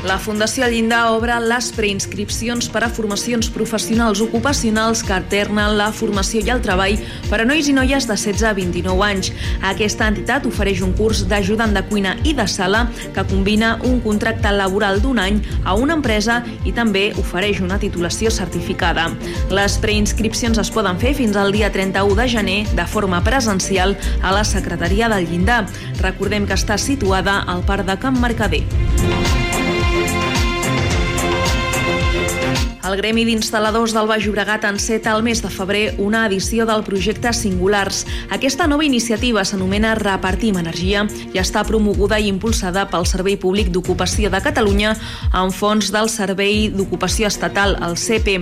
La Fundació Llindar obre les preinscripcions per a formacions professionals ocupacionals que alternen la formació i el treball per a nois i noies de 16 a 29 anys. Aquesta entitat ofereix un curs d'ajudant de cuina i de sala que combina un contracte laboral d'un any a una empresa i també ofereix una titulació certificada. Les preinscripcions es poden fer fins al dia 31 de gener de forma presencial a la secretaria del Llindar. Recordem que està situada al Parc de Can Mercader. El Gremi d'Instal·ladors del Baix Llobregat enceta el mes de febrer una edició del projecte Singulars. Aquesta nova iniciativa s'anomena Repartim Energia i està promoguda i impulsada pel Servei Públic d'Ocupació de Catalunya amb fons del Servei d'Ocupació Estatal, el CP.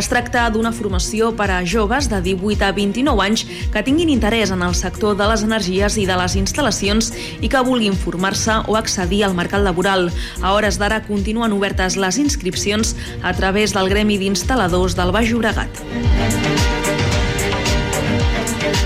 Es tracta d'una formació per a joves de 18 a 29 anys que tinguin interès en el sector de les energies i de les instal·lacions i que vulguin formar-se o accedir al mercat laboral. A hores d'ara continuen obertes les inscripcions a través del Gremi d'Instal·ladors del Baix Llobregat.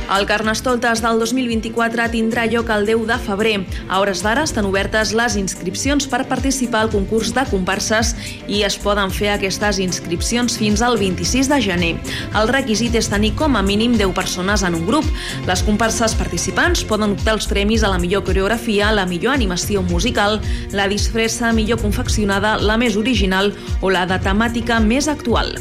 El Carnestoltes del 2024 tindrà lloc el 10 de febrer. A hores d'ara estan obertes les inscripcions per participar al concurs de comparses i es poden fer aquestes inscripcions fins al 26 de gener. El requisit és tenir com a mínim 10 persones en un grup. Les comparses participants poden optar els premis a la millor coreografia, la millor animació musical, la disfressa millor confeccionada, la més original o la de temàtica més actual.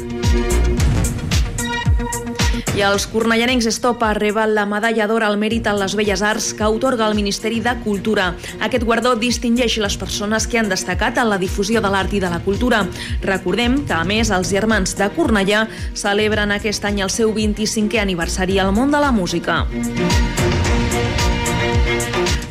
I els cornellanencs Estopa reben la medalla d'or al mèrit en les Belles Arts que otorga el Ministeri de Cultura. Aquest guardó distingeix les persones que han destacat en la difusió de l'art i de la cultura. Recordem que, a més, els germans de Cornellà celebren aquest any el seu 25è aniversari al món de la música.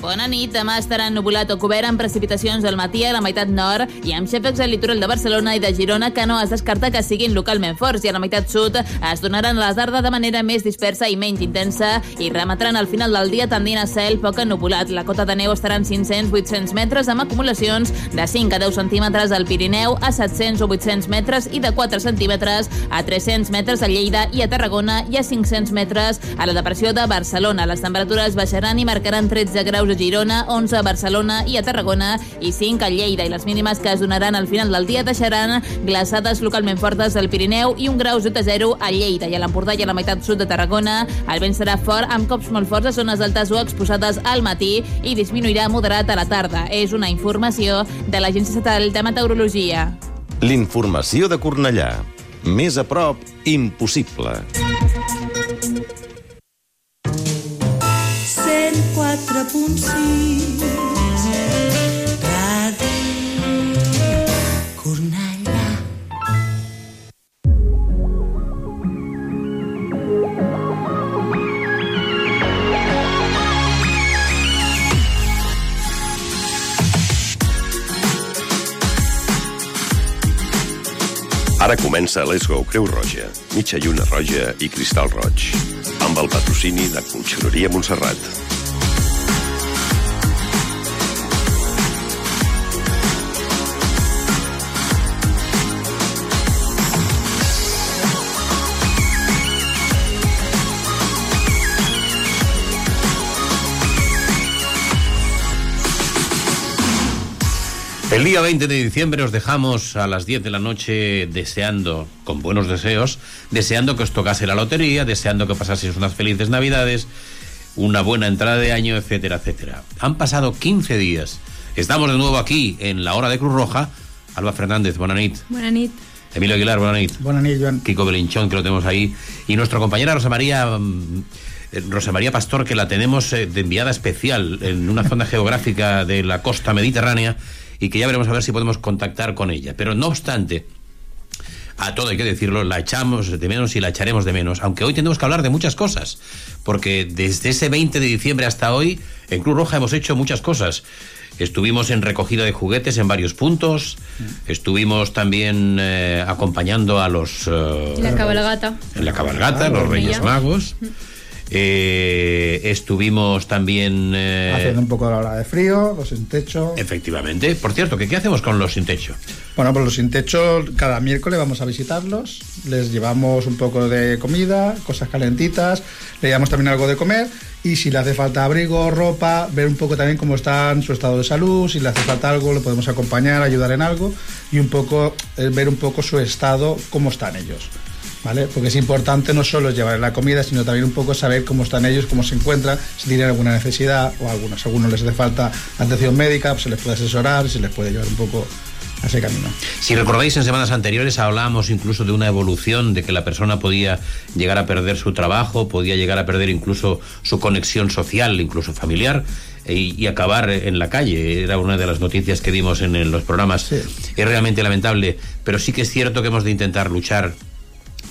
Bona nit. Demà estarà ennubulat o cobert amb precipitacions al matí a la meitat nord i amb xèfecs al litoral de Barcelona i de Girona que no es descarta que siguin localment forts i a la meitat sud es donaran a la tarda de manera més dispersa i menys intensa i remetran al final del dia tendint a cel poc ennubulat. La cota de neu estarà en 500-800 metres amb acumulacions de 5 a 10 centímetres al Pirineu, a 700 o 800 metres i de 4 centímetres a 300 metres a Lleida i a Tarragona i a 500 metres a la depressió de Barcelona. Les temperatures baixaran i marcaran 13 graus a Girona, 11 a Barcelona i a Tarragona i 5 a Lleida. I les mínimes que es donaran al final del dia deixaran glaçades localment fortes al Pirineu i un grau sota zero a Lleida i a l'Empordà i a la meitat sud de Tarragona. El vent serà fort amb cops molt forts a zones altes o exposades al matí i disminuirà moderat a la tarda. És una informació de l'Agència Estatal de Meteorologia. L'informació de Cornellà. Més a prop, impossible. 104.6 Ràdio Cornellà. Ara comença Let's Go Creu Roja, mitja lluna roja i cristal roig, amb el patrocini de Conxeroria Montserrat. El día 20 de diciembre os dejamos a las 10 de la noche deseando, con buenos deseos, deseando que os tocase la lotería, deseando que pasaseis unas felices navidades, una buena entrada de año, etcétera, etcétera. Han pasado 15 días. Estamos de nuevo aquí en la hora de Cruz Roja. Alba Fernández, buena nit. Buena nit. Emilio Aguilar, buena nit. Buena nit, Joan. Kiko Belinchón, que lo tenemos ahí. Y nuestra compañera Rosa María, mm, eh, Rosa María Pastor, que la tenemos eh, de enviada especial en una zona geográfica de la costa mediterránea y que ya veremos a ver si podemos contactar con ella. Pero no obstante, a todo hay que decirlo, la echamos de menos y la echaremos de menos, aunque hoy tenemos que hablar de muchas cosas, porque desde ese 20 de diciembre hasta hoy, en Cruz Roja hemos hecho muchas cosas. Estuvimos en recogida de juguetes en varios puntos, estuvimos también eh, acompañando a los... eh, La cabalgata. en la cabalgata, los Reyes Magos. Eh, estuvimos también... eh, Haciendo un poco de la hora de frío, los sin techo. Efectivamente. Por cierto, ¿qué, ¿qué hacemos con los sin techo? Bueno, pues los sin techo, cada miércoles vamos a visitarlos, les llevamos un poco de comida, cosas calentitas, le llevamos también algo de comer y si le hace falta abrigo, ropa, ver un poco también cómo está en su estado de salud, si le hace falta algo, le podemos acompañar, ayudar en algo y un poco eh, ver un poco su estado, cómo están ellos. ¿Vale? Porque es importante no solo llevar la comida, sino también un poco saber cómo están ellos, cómo se encuentran, si tienen alguna necesidad o algunos, a algunos les hace falta atención médica, pues se les puede asesorar, se les puede llevar un poco a ese camino. Si recordáis, en semanas anteriores hablábamos incluso de una evolución, de que la persona podía llegar a perder su trabajo, podía llegar a perder incluso su conexión social, incluso familiar, e- y, acabar en la calle. Era una de las noticias que dimos en, en los programas. Es realmente lamentable, pero sí que es cierto que hemos de intentar luchar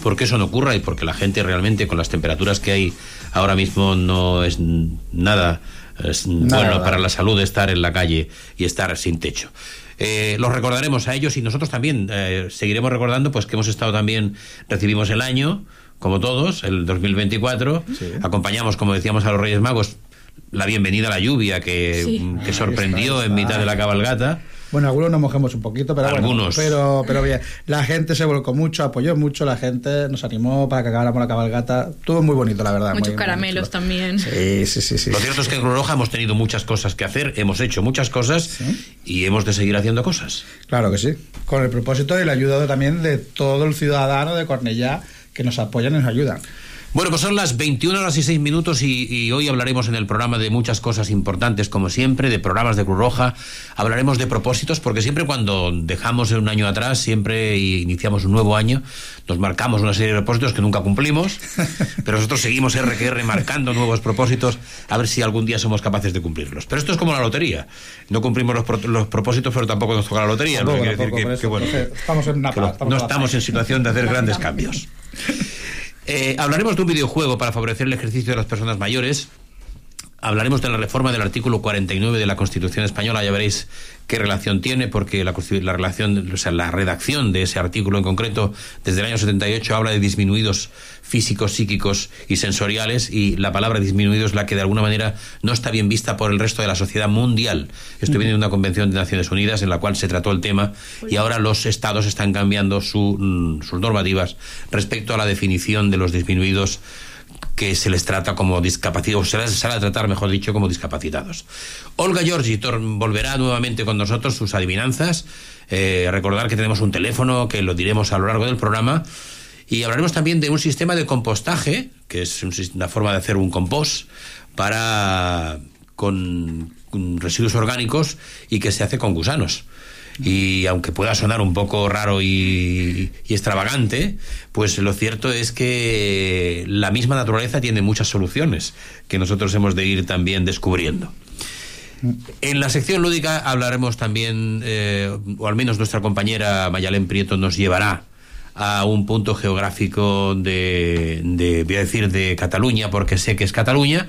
porque eso no ocurra y porque la gente realmente con las temperaturas que hay ahora mismo no es n- nada, es Nada, bueno para la salud estar en la calle y estar sin techo. Eh, los recordaremos a ellos y nosotros también eh, seguiremos recordando pues que hemos estado también recibimos el año como todos el 2024 acompañamos como decíamos a los Reyes Magos la bienvenida a la lluvia que, Sí. que sorprendió está, en mitad de la cabalgata Bueno, algunos nos mojamos un poquito, pero Algunos. bueno, pero, pero bien. La gente se volcó mucho, apoyó mucho, la gente nos animó para que acabáramos la cabalgata. Estuvo muy bonito, la verdad. Muchos muy- caramelos también. Sí, sí, sí, sí. Lo cierto es que en Cruz Roja hemos tenido muchas cosas que hacer, hemos hecho muchas cosas y hemos de seguir haciendo cosas. Claro que sí. Con el propósito y la ayuda también de todo el ciudadano de Cornellá que nos apoyan y nos ayudan. Bueno, pues son las 21 horas y 6 minutos y, y hoy hablaremos en el programa de muchas cosas importantes, como siempre, de programas de Cruz Roja. Hablaremos de propósitos, porque siempre cuando dejamos un año atrás, siempre iniciamos un nuevo año, nos marcamos una serie de propósitos que nunca cumplimos, pero nosotros seguimos RQR marcando nuevos propósitos, a ver si algún día somos capaces de cumplirlos. Pero esto es como la lotería. No cumplimos los, pro- los propósitos, pero tampoco nos toca la lotería. decir que- que, bueno, estamos en una estamos no la estamos en situación de hacer grandes cambios. Eh, hablaremos de un videojuego para favorecer el ejercicio de las personas mayores. Hablaremos de la reforma del artículo 49 de la Constitución española. Ya veréis qué relación tiene, porque la, la relación, o sea, la redacción de ese artículo en concreto, desde el año 78, habla de disminuidos físicos, psíquicos y sensoriales, y la palabra disminuido es la que de alguna manera no está bien vista por el resto de la sociedad mundial. Estoy viendo una convención de Naciones Unidas en la cual se trató el tema, y ahora los estados están cambiando su, mm, sus normativas respecto a la definición de los disminuidos que se les trata como discapacitados, o se les sale a tratar, mejor dicho, como discapacitados. Olga Giorgi volverá nuevamente con nosotros sus adivinanzas. Eh, recordar que tenemos un teléfono, que lo diremos a lo largo del programa. Y hablaremos también de un sistema de compostaje, que es una forma de hacer un compost para con residuos orgánicos y que se hace con gusanos. Y aunque pueda sonar un poco raro y, extravagante, pues lo cierto es que la misma naturaleza tiene muchas soluciones que nosotros hemos de ir también descubriendo. En la sección lúdica hablaremos también, eh, o al menos nuestra compañera Mayalén Prieto nos llevará a un punto geográfico de, de, voy a decir, de Cataluña, porque sé que es Cataluña,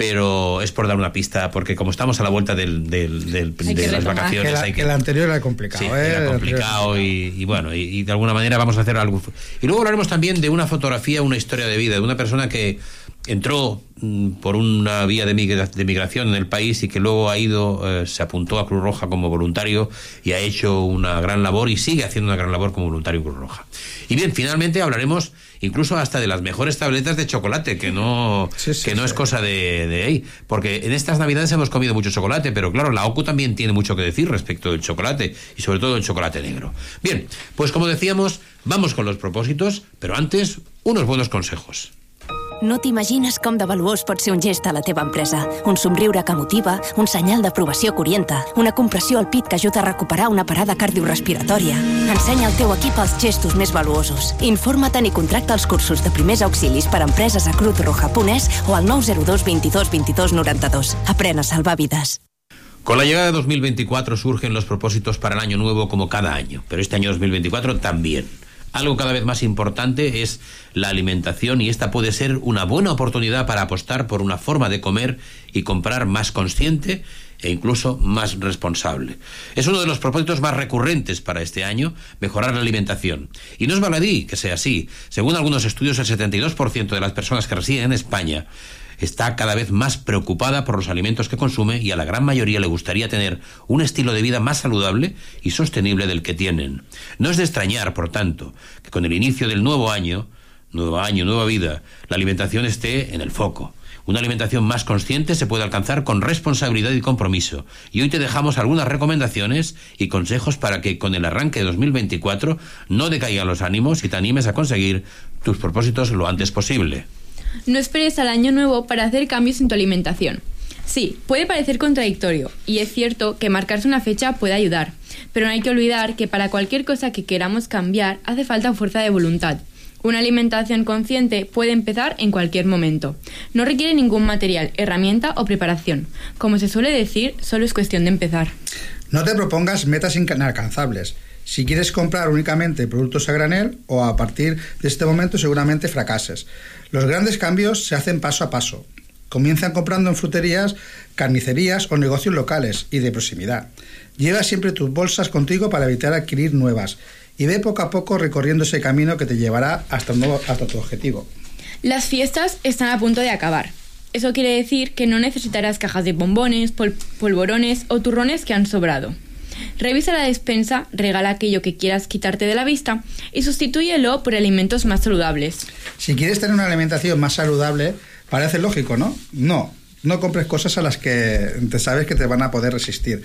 pero es por dar una pista, porque como estamos a la vuelta del, del- de las retomar. vacaciones, Que, la- hay que el anterior era complicado, Sí, ¿eh? era El complicado y, y bueno, y, y de alguna manera vamos a hacer algo. Y luego hablaremos también de una fotografía, una historia de vida, de una persona que entró mm, por una vía de, migra- de migración en el país y que luego ha ido, eh, se apuntó a Cruz Roja como voluntario y ha hecho una gran labor y sigue haciendo una gran labor como voluntario en Cruz Roja. Y bien, finalmente hablaremos incluso hasta de las mejores tabletas de chocolate, que no, Sí, sí, que no sí. es cosa de, de ahí. Porque en estas navidades hemos comido mucho chocolate, pero claro, la OCU también tiene mucho que decir respecto del chocolate y sobre todo el chocolate negro. Bien, pues como decíamos, vamos con los propósitos, pero antes, unos buenos consejos. No t'imagines com de valuós pot ser un gest a la teva empresa. Un somriure que motiva, un senyal d'aprovació que orienta, una compressió al pit que ajuda a recuperar una parada cardiorrespiratòria. Ensenya al teu equip els gestos més valuosos. Informa't i contracta els cursos de primers auxilis per a empreses a cruzroja.es o al 902 22 22 92. Aprèn a salvar vides. Con la llegada de 2024 surgen los propósitos para el año nuevo como cada año, pero este año 2024 también. Algo cada vez más importante es la alimentación y esta puede ser una buena oportunidad para apostar por una forma de comer y comprar más consciente e incluso más responsable. Es uno de los propósitos más recurrentes para este año, mejorar la alimentación. Y no es baladí que sea así. Según algunos estudios, el 72% de las personas que residen en España está cada vez más preocupada por los alimentos que consume y a la gran mayoría le gustaría tener un estilo de vida más saludable y sostenible del que tienen. No es de extrañar, por tanto, que con el inicio del nuevo año, nuevo año, nueva vida, la alimentación esté en el foco. Una alimentación más consciente se puede alcanzar con responsabilidad y compromiso. Y hoy te dejamos algunas recomendaciones y consejos para que con el arranque de 2024 no decaigan los ánimos y te animes a conseguir tus propósitos lo antes posible. No esperes al año nuevo para hacer cambios en tu alimentación. Sí, puede parecer contradictorio, y es cierto que marcarse una fecha puede ayudar, pero no hay que olvidar que para cualquier cosa que queramos cambiar hace falta fuerza de voluntad. Una alimentación consciente puede empezar en cualquier momento. No requiere ningún material, herramienta o preparación. Como se suele decir, solo es cuestión de empezar. No te propongas metas inalcanzables. Si quieres comprar únicamente productos a granel o a partir de este momento seguramente fracases. Los grandes cambios se hacen paso a paso. Comienzan comprando en fruterías, carnicerías o negocios locales y de proximidad. Lleva siempre tus bolsas contigo para evitar adquirir nuevas y ve poco a poco recorriendo ese camino que te llevará hasta, tu objetivo. Las fiestas están a punto de acabar. Eso quiere decir que no necesitarás cajas de bombones, pol polvorones o turrones que han sobrado. Revisa la despensa, regala aquello que quieras quitarte de la vista y sustitúyelo por alimentos más saludables. Si quieres tener una alimentación más saludable, parece lógico, ¿no? No, no compres cosas a las que te sabes que te van a poder resistir.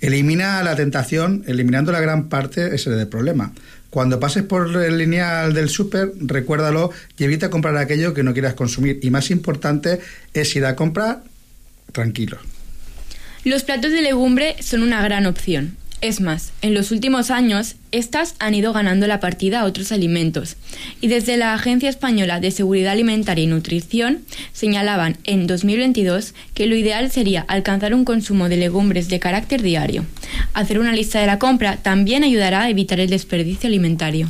Elimina la tentación, eliminando la gran parte ese del problema. Cuando pases por el lineal del súper, recuérdalo y evita comprar aquello que no quieras consumir. Y más importante es ir a comprar tranquilo. Los platos de legumbre son una gran opción. Es más, en los últimos años, estas han ido ganando la partida a otros alimentos, y desde la Agencia Española de Seguridad Alimentaria y Nutrición señalaban en 2022 que lo ideal sería alcanzar un consumo de legumbres de carácter diario. Hacer una lista de la compra también ayudará a evitar el desperdicio alimentario.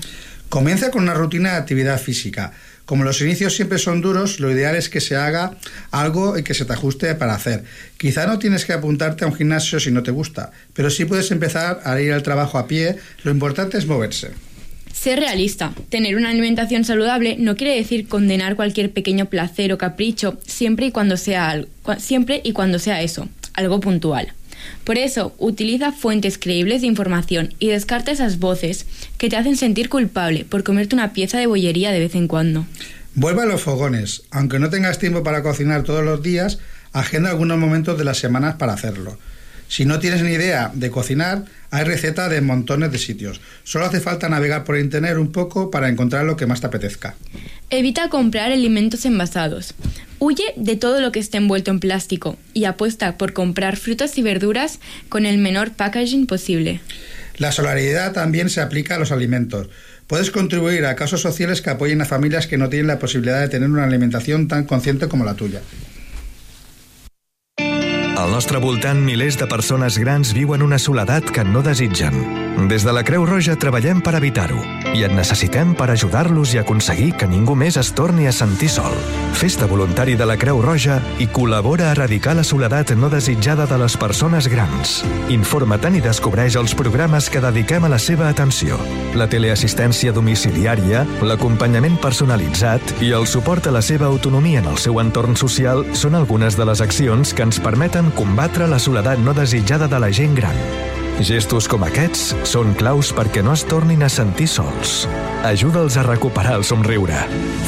Comienza con una rutina de actividad física. Como los inicios siempre son duros, lo ideal es que se haga algo y que se te ajuste para hacer. Quizá no tienes que apuntarte a un gimnasio si no te gusta, pero sí puedes empezar a ir al trabajo a pie. Lo importante es moverse. Ser realista. Tener una alimentación saludable no quiere decir condenar cualquier pequeño placer o capricho siempre y cuando sea siempre y cuando sea eso, algo puntual. Por eso, utiliza fuentes creíbles de información y descarta esas voces que te hacen sentir culpable por comerte una pieza de bollería de vez en cuando. Vuelve a los fogones. Aunque no tengas tiempo para cocinar todos los días, agenda algunos momentos de las semanas para hacerlo. Si no tienes ni idea de cocinar, hay recetas de montones de sitios. Solo hace falta navegar por internet un poco para encontrar lo que más te apetezca. Evita comprar alimentos envasados. Huye de todo lo que esté envuelto en plástico y apuesta por comprar frutas y verduras con el menor packaging posible. La solidaridad también se aplica a los alimentos. Puedes contribuir a casos sociales que apoyen a familias que no tienen la posibilidad de tener una alimentación tan consciente como la tuya. Al nostre voltant, milers de persones grans viuen una soledat que no desitgen. Des de la Creu Roja treballem per evitar-ho i et necessitem per ajudar-los i aconseguir que ningú més es torni a sentir sol. Fes-te voluntari de la Creu Roja i col·labora a erradicar la soledat no desitjada de les persones grans. Informa-te'n i descobreix els programes que dediquem a la seva atenció. La teleassistència domiciliària, l'acompanyament personalitzat i el suport a la seva autonomia en el seu entorn social són algunes de les accions que ens permeten combatre la soledat no desitjada de la gent gran. Gestos com aquests són claus perquè no es tornin a sentir sols. Ajuda'ls a recuperar el somriure.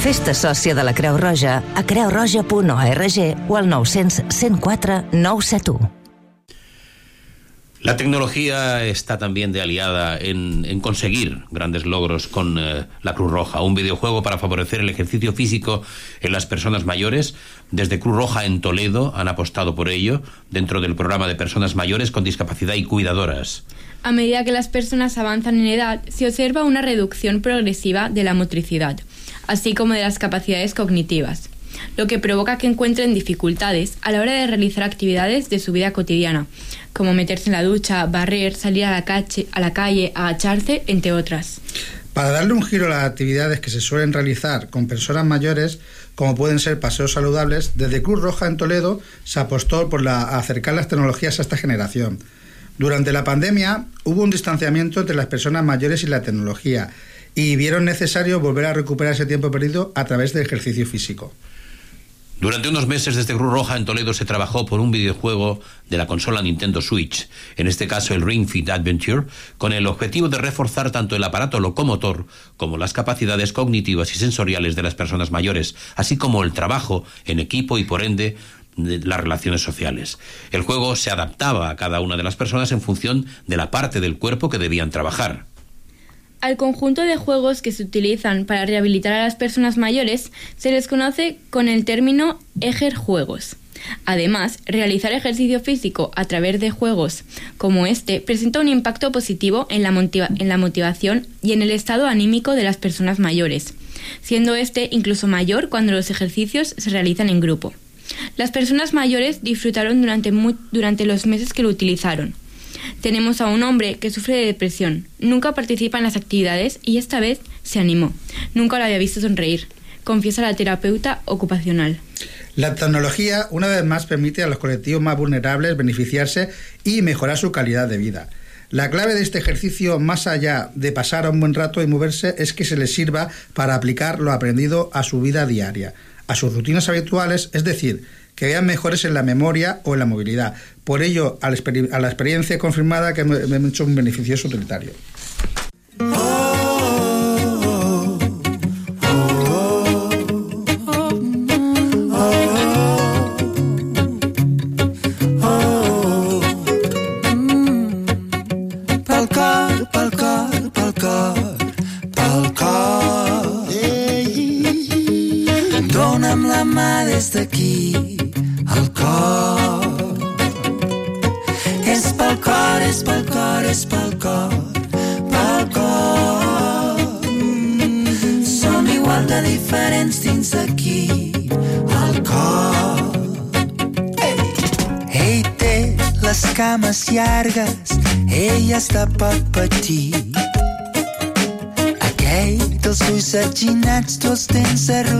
Festa sòcia de la Creu Roja a creuroja.org o al 900 104 971. La tecnología está también de aliada en, conseguir grandes logros con eh, la Cruz Roja, un videojuego para favorecer el ejercicio físico en las personas mayores. Desde Cruz Roja en Toledo han apostado por ello dentro del programa de personas mayores con discapacidad y cuidadoras. A medida que las personas avanzan en edad, se observa una reducción progresiva de la motricidad, así como de las capacidades cognitivas lo que provoca que encuentren dificultades a la hora de realizar actividades de su vida cotidiana, como meterse en la ducha, barrer, salir a la, calle, a la calle, agacharse, entre otras. Para darle un giro a las actividades que se suelen realizar con personas mayores, como pueden ser paseos saludables, desde Cruz Roja en Toledo se apostó por acercar las tecnologías a esta generación. Durante la pandemia hubo un distanciamiento entre las personas mayores y la tecnología y vieron necesario volver a recuperar ese tiempo perdido a través del ejercicio físico. Durante unos meses desde Cruz Roja en Toledo se trabajó por un videojuego de la consola Nintendo Switch, en este caso el Ring Fit Adventure, con el objetivo de reforzar tanto el aparato locomotor como las capacidades cognitivas y sensoriales de las personas mayores, así como el trabajo en equipo y por ende las relaciones sociales. El juego se adaptaba a cada una de las personas en función de la parte del cuerpo que debían trabajar. Al conjunto de juegos que se utilizan para rehabilitar a las personas mayores se les conoce con el término Eger Juegos. Además, realizar ejercicio físico a través de juegos como este presenta un impacto positivo en la, en la motivación y en el estado anímico de las personas mayores, siendo este incluso mayor cuando los ejercicios se realizan en grupo. Las personas mayores disfrutaron durante, durante los meses que lo utilizaron. Tenemos a un hombre que sufre de depresión, nunca participa en las actividades y esta vez se animó. Nunca lo había visto sonreír, confiesa la terapeuta ocupacional. La tecnología, una vez más, permite a los colectivos más vulnerables beneficiarse y mejorar su calidad de vida. La clave de este ejercicio, más allá de pasar un buen rato y moverse, es que se les sirva para aplicar lo aprendido a su vida diaria, a sus rutinas habituales, es decir, que vean mejores en la memoria o en la movilidad. Por ello, a la, experiencia confirmada que me, me ha hecho un beneficioso utilitario. llargues, ell estava petit. Aquell dels ulls atginats, dos dents arrugats,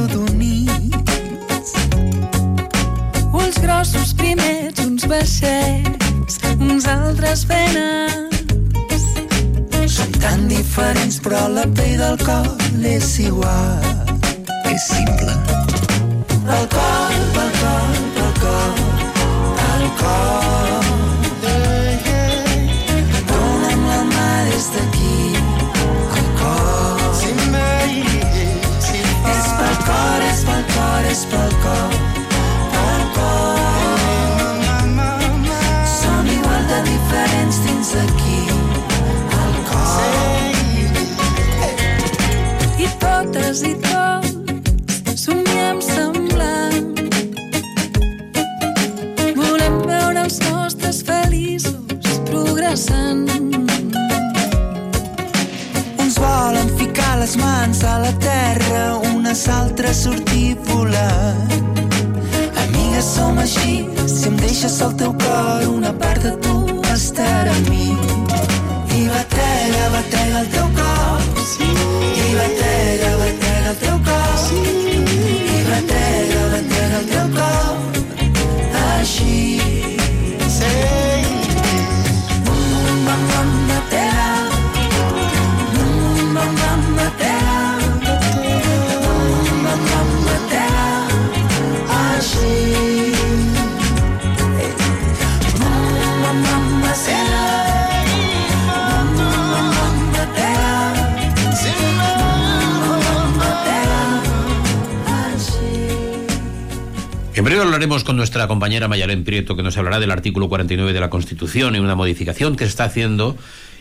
nuestra compañera Mayalén Prieto, que nos hablará del artículo 49 de la Constitución y una modificación que se está haciendo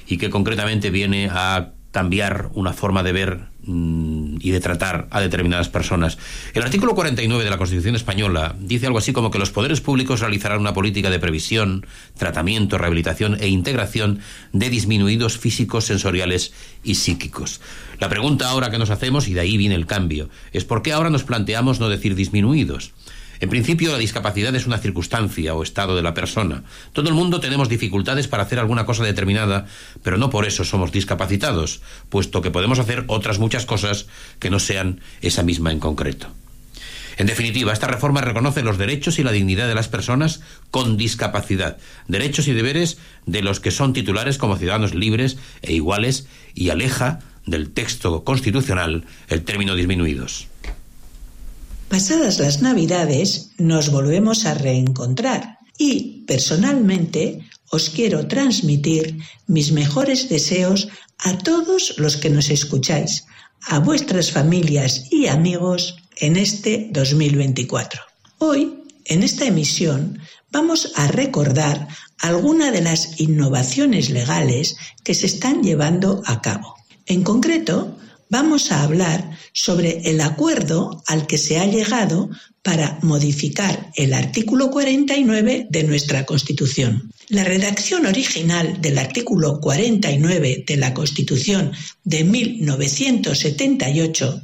y que concretamente viene a cambiar una forma de ver mm, y de tratar a determinadas personas. El artículo 49 de la Constitución española dice algo así como que los poderes públicos realizarán una política de previsión, tratamiento, rehabilitación e integración de disminuidos físicos, sensoriales y psíquicos. La pregunta ahora que nos hacemos, y de ahí viene el cambio, es por qué ahora nos planteamos no decir disminuidos. En principio, la discapacidad es una circunstancia o estado de la persona. Todo el mundo tenemos dificultades para hacer alguna cosa determinada, pero no por eso somos discapacitados, puesto que podemos hacer otras muchas cosas que no sean esa misma en concreto. En definitiva, esta reforma reconoce los derechos y la dignidad de las personas con discapacidad, derechos y deberes de los que son titulares como ciudadanos libres e iguales y aleja del texto constitucional el término disminuidos. Pasadas las Navidades nos volvemos a reencontrar y personalmente os quiero transmitir mis mejores deseos a todos los que nos escucháis, a vuestras familias y amigos en este 2024. Hoy, en esta emisión, vamos a recordar algunas de las innovaciones legales que se están llevando a cabo. En concreto, vamos a hablar sobre el acuerdo al que se ha llegado para modificar el artículo 49 de nuestra Constitución. La redacción original del artículo 49 de la Constitución de 1978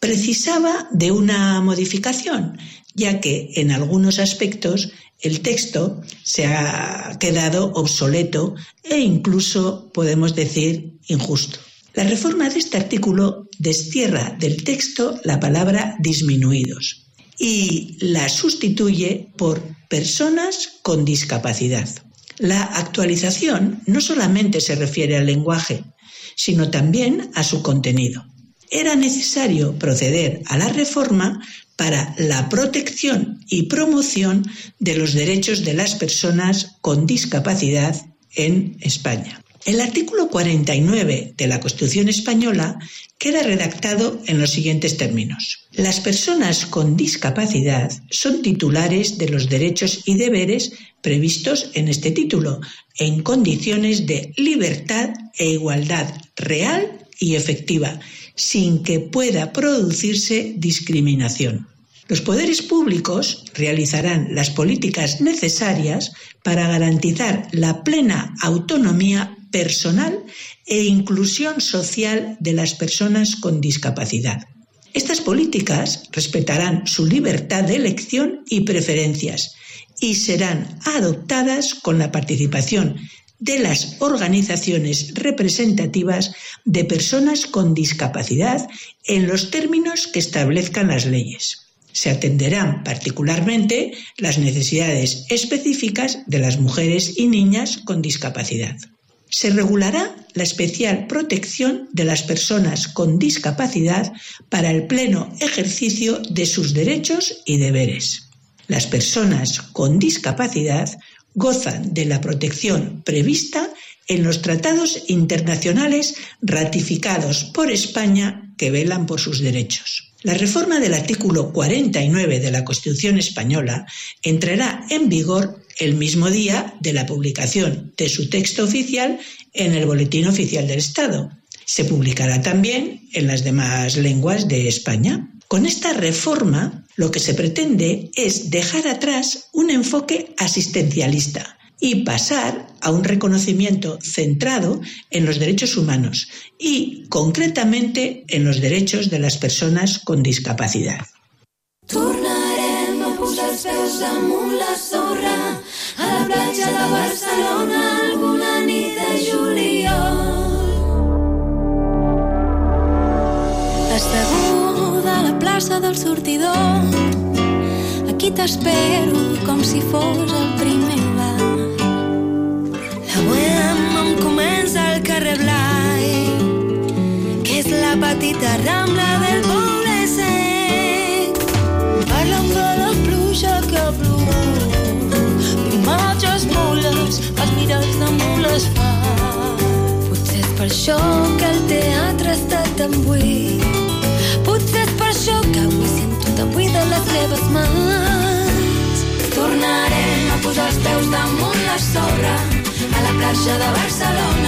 precisaba de una modificación, ya que en algunos aspectos el texto se ha quedado obsoleto e incluso podemos decir injusto. La reforma de este artículo destierra del texto la palabra disminuidos y la sustituye por personas con discapacidad. La actualización no solamente se refiere al lenguaje, sino también a su contenido. Era necesario proceder a la reforma para la protección y promoción de los derechos de las personas con discapacidad en España. El artículo 49 de la Constitución española queda redactado en los siguientes términos. Las personas con discapacidad son titulares de los derechos y deberes previstos en este título, en condiciones de libertad e igualdad real y efectiva, sin que pueda producirse discriminación. Los poderes públicos realizarán las políticas necesarias para garantizar la plena autonomía personal e inclusión social de las personas con discapacidad. Estas políticas respetarán su libertad de elección y preferencias y serán adoptadas con la participación de las organizaciones representativas de personas con discapacidad en los términos que establezcan las leyes. Se atenderán particularmente las necesidades específicas de las mujeres y niñas con discapacidad se regulará la especial protección de las personas con discapacidad para el pleno ejercicio de sus derechos y deberes. Las personas con discapacidad gozan de la protección prevista en los tratados internacionales ratificados por España que velan por sus derechos. La reforma del artículo 49 de la Constitución española entrará en vigor el mismo día de la publicación de su texto oficial en el Boletín Oficial del Estado. Se publicará también en las demás lenguas de España. Con esta reforma, lo que se pretende es dejar atrás un enfoque asistencialista y pasar a un reconocimiento centrado en los derechos humanos y concretamente en los derechos de las personas con discapacidad. A la platja de Barcelona alguna nit de juliol. Asseguda a la plaça del sortidor aquí t'espero com si fos el primer bar. La bohème em comença al carrer Blai, que és la petita rambla del poble mirats de mules fa. Potser és per això que el teatre està tan buit. Potser és per això que avui sento tan buida les meves mans. Tornarem a posar els peus damunt la sorra a la platja de Barcelona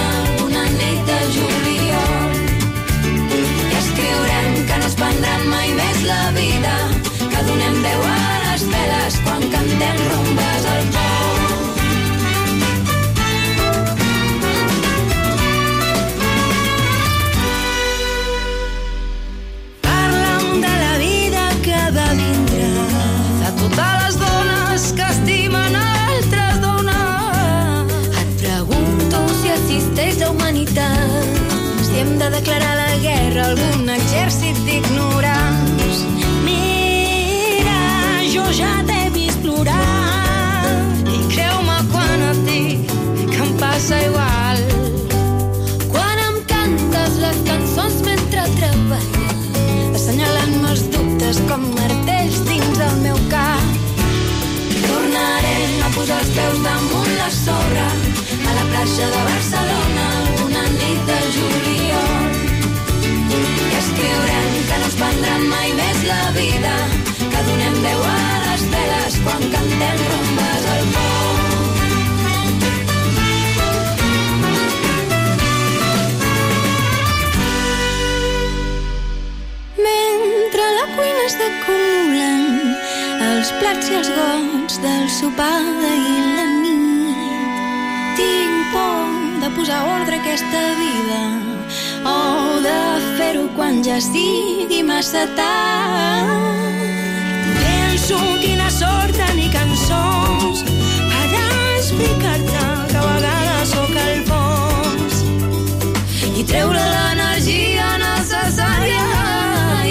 hem de declarar la guerra a algun exèrcit d'ignorants. Mira, jo ja t'he vist plorar i creu-me quan et dic que em passa igual. Quan em cantes les cançons mentre treballes, assenyalant-me els dubtes com martells dins el meu cap. Tornarem a posar els peus damunt la sorra a la platja de Barcelona quan cantem rumbes al pont. Mentre la cuina s'acumulen els plats i els gots del sopar d'ahir la nit. Tinc por de posar ordre a aquesta vida o de fer-ho quan ja sigui massa tard. Quina sort tenir cançons per explicar-te que a vegades sóc el fons i treure l'energia necessària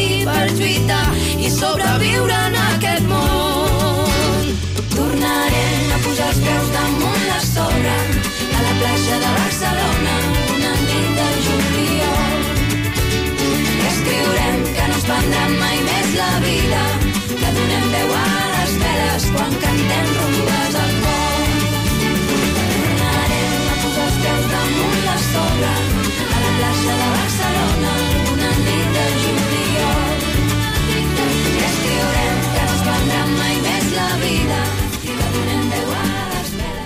i per lluitar i sobreviure en aquest món. Tornarem a posar els peus damunt la sorra a la platja de Barcelona donem veu a les veles quan cantem rumbes. al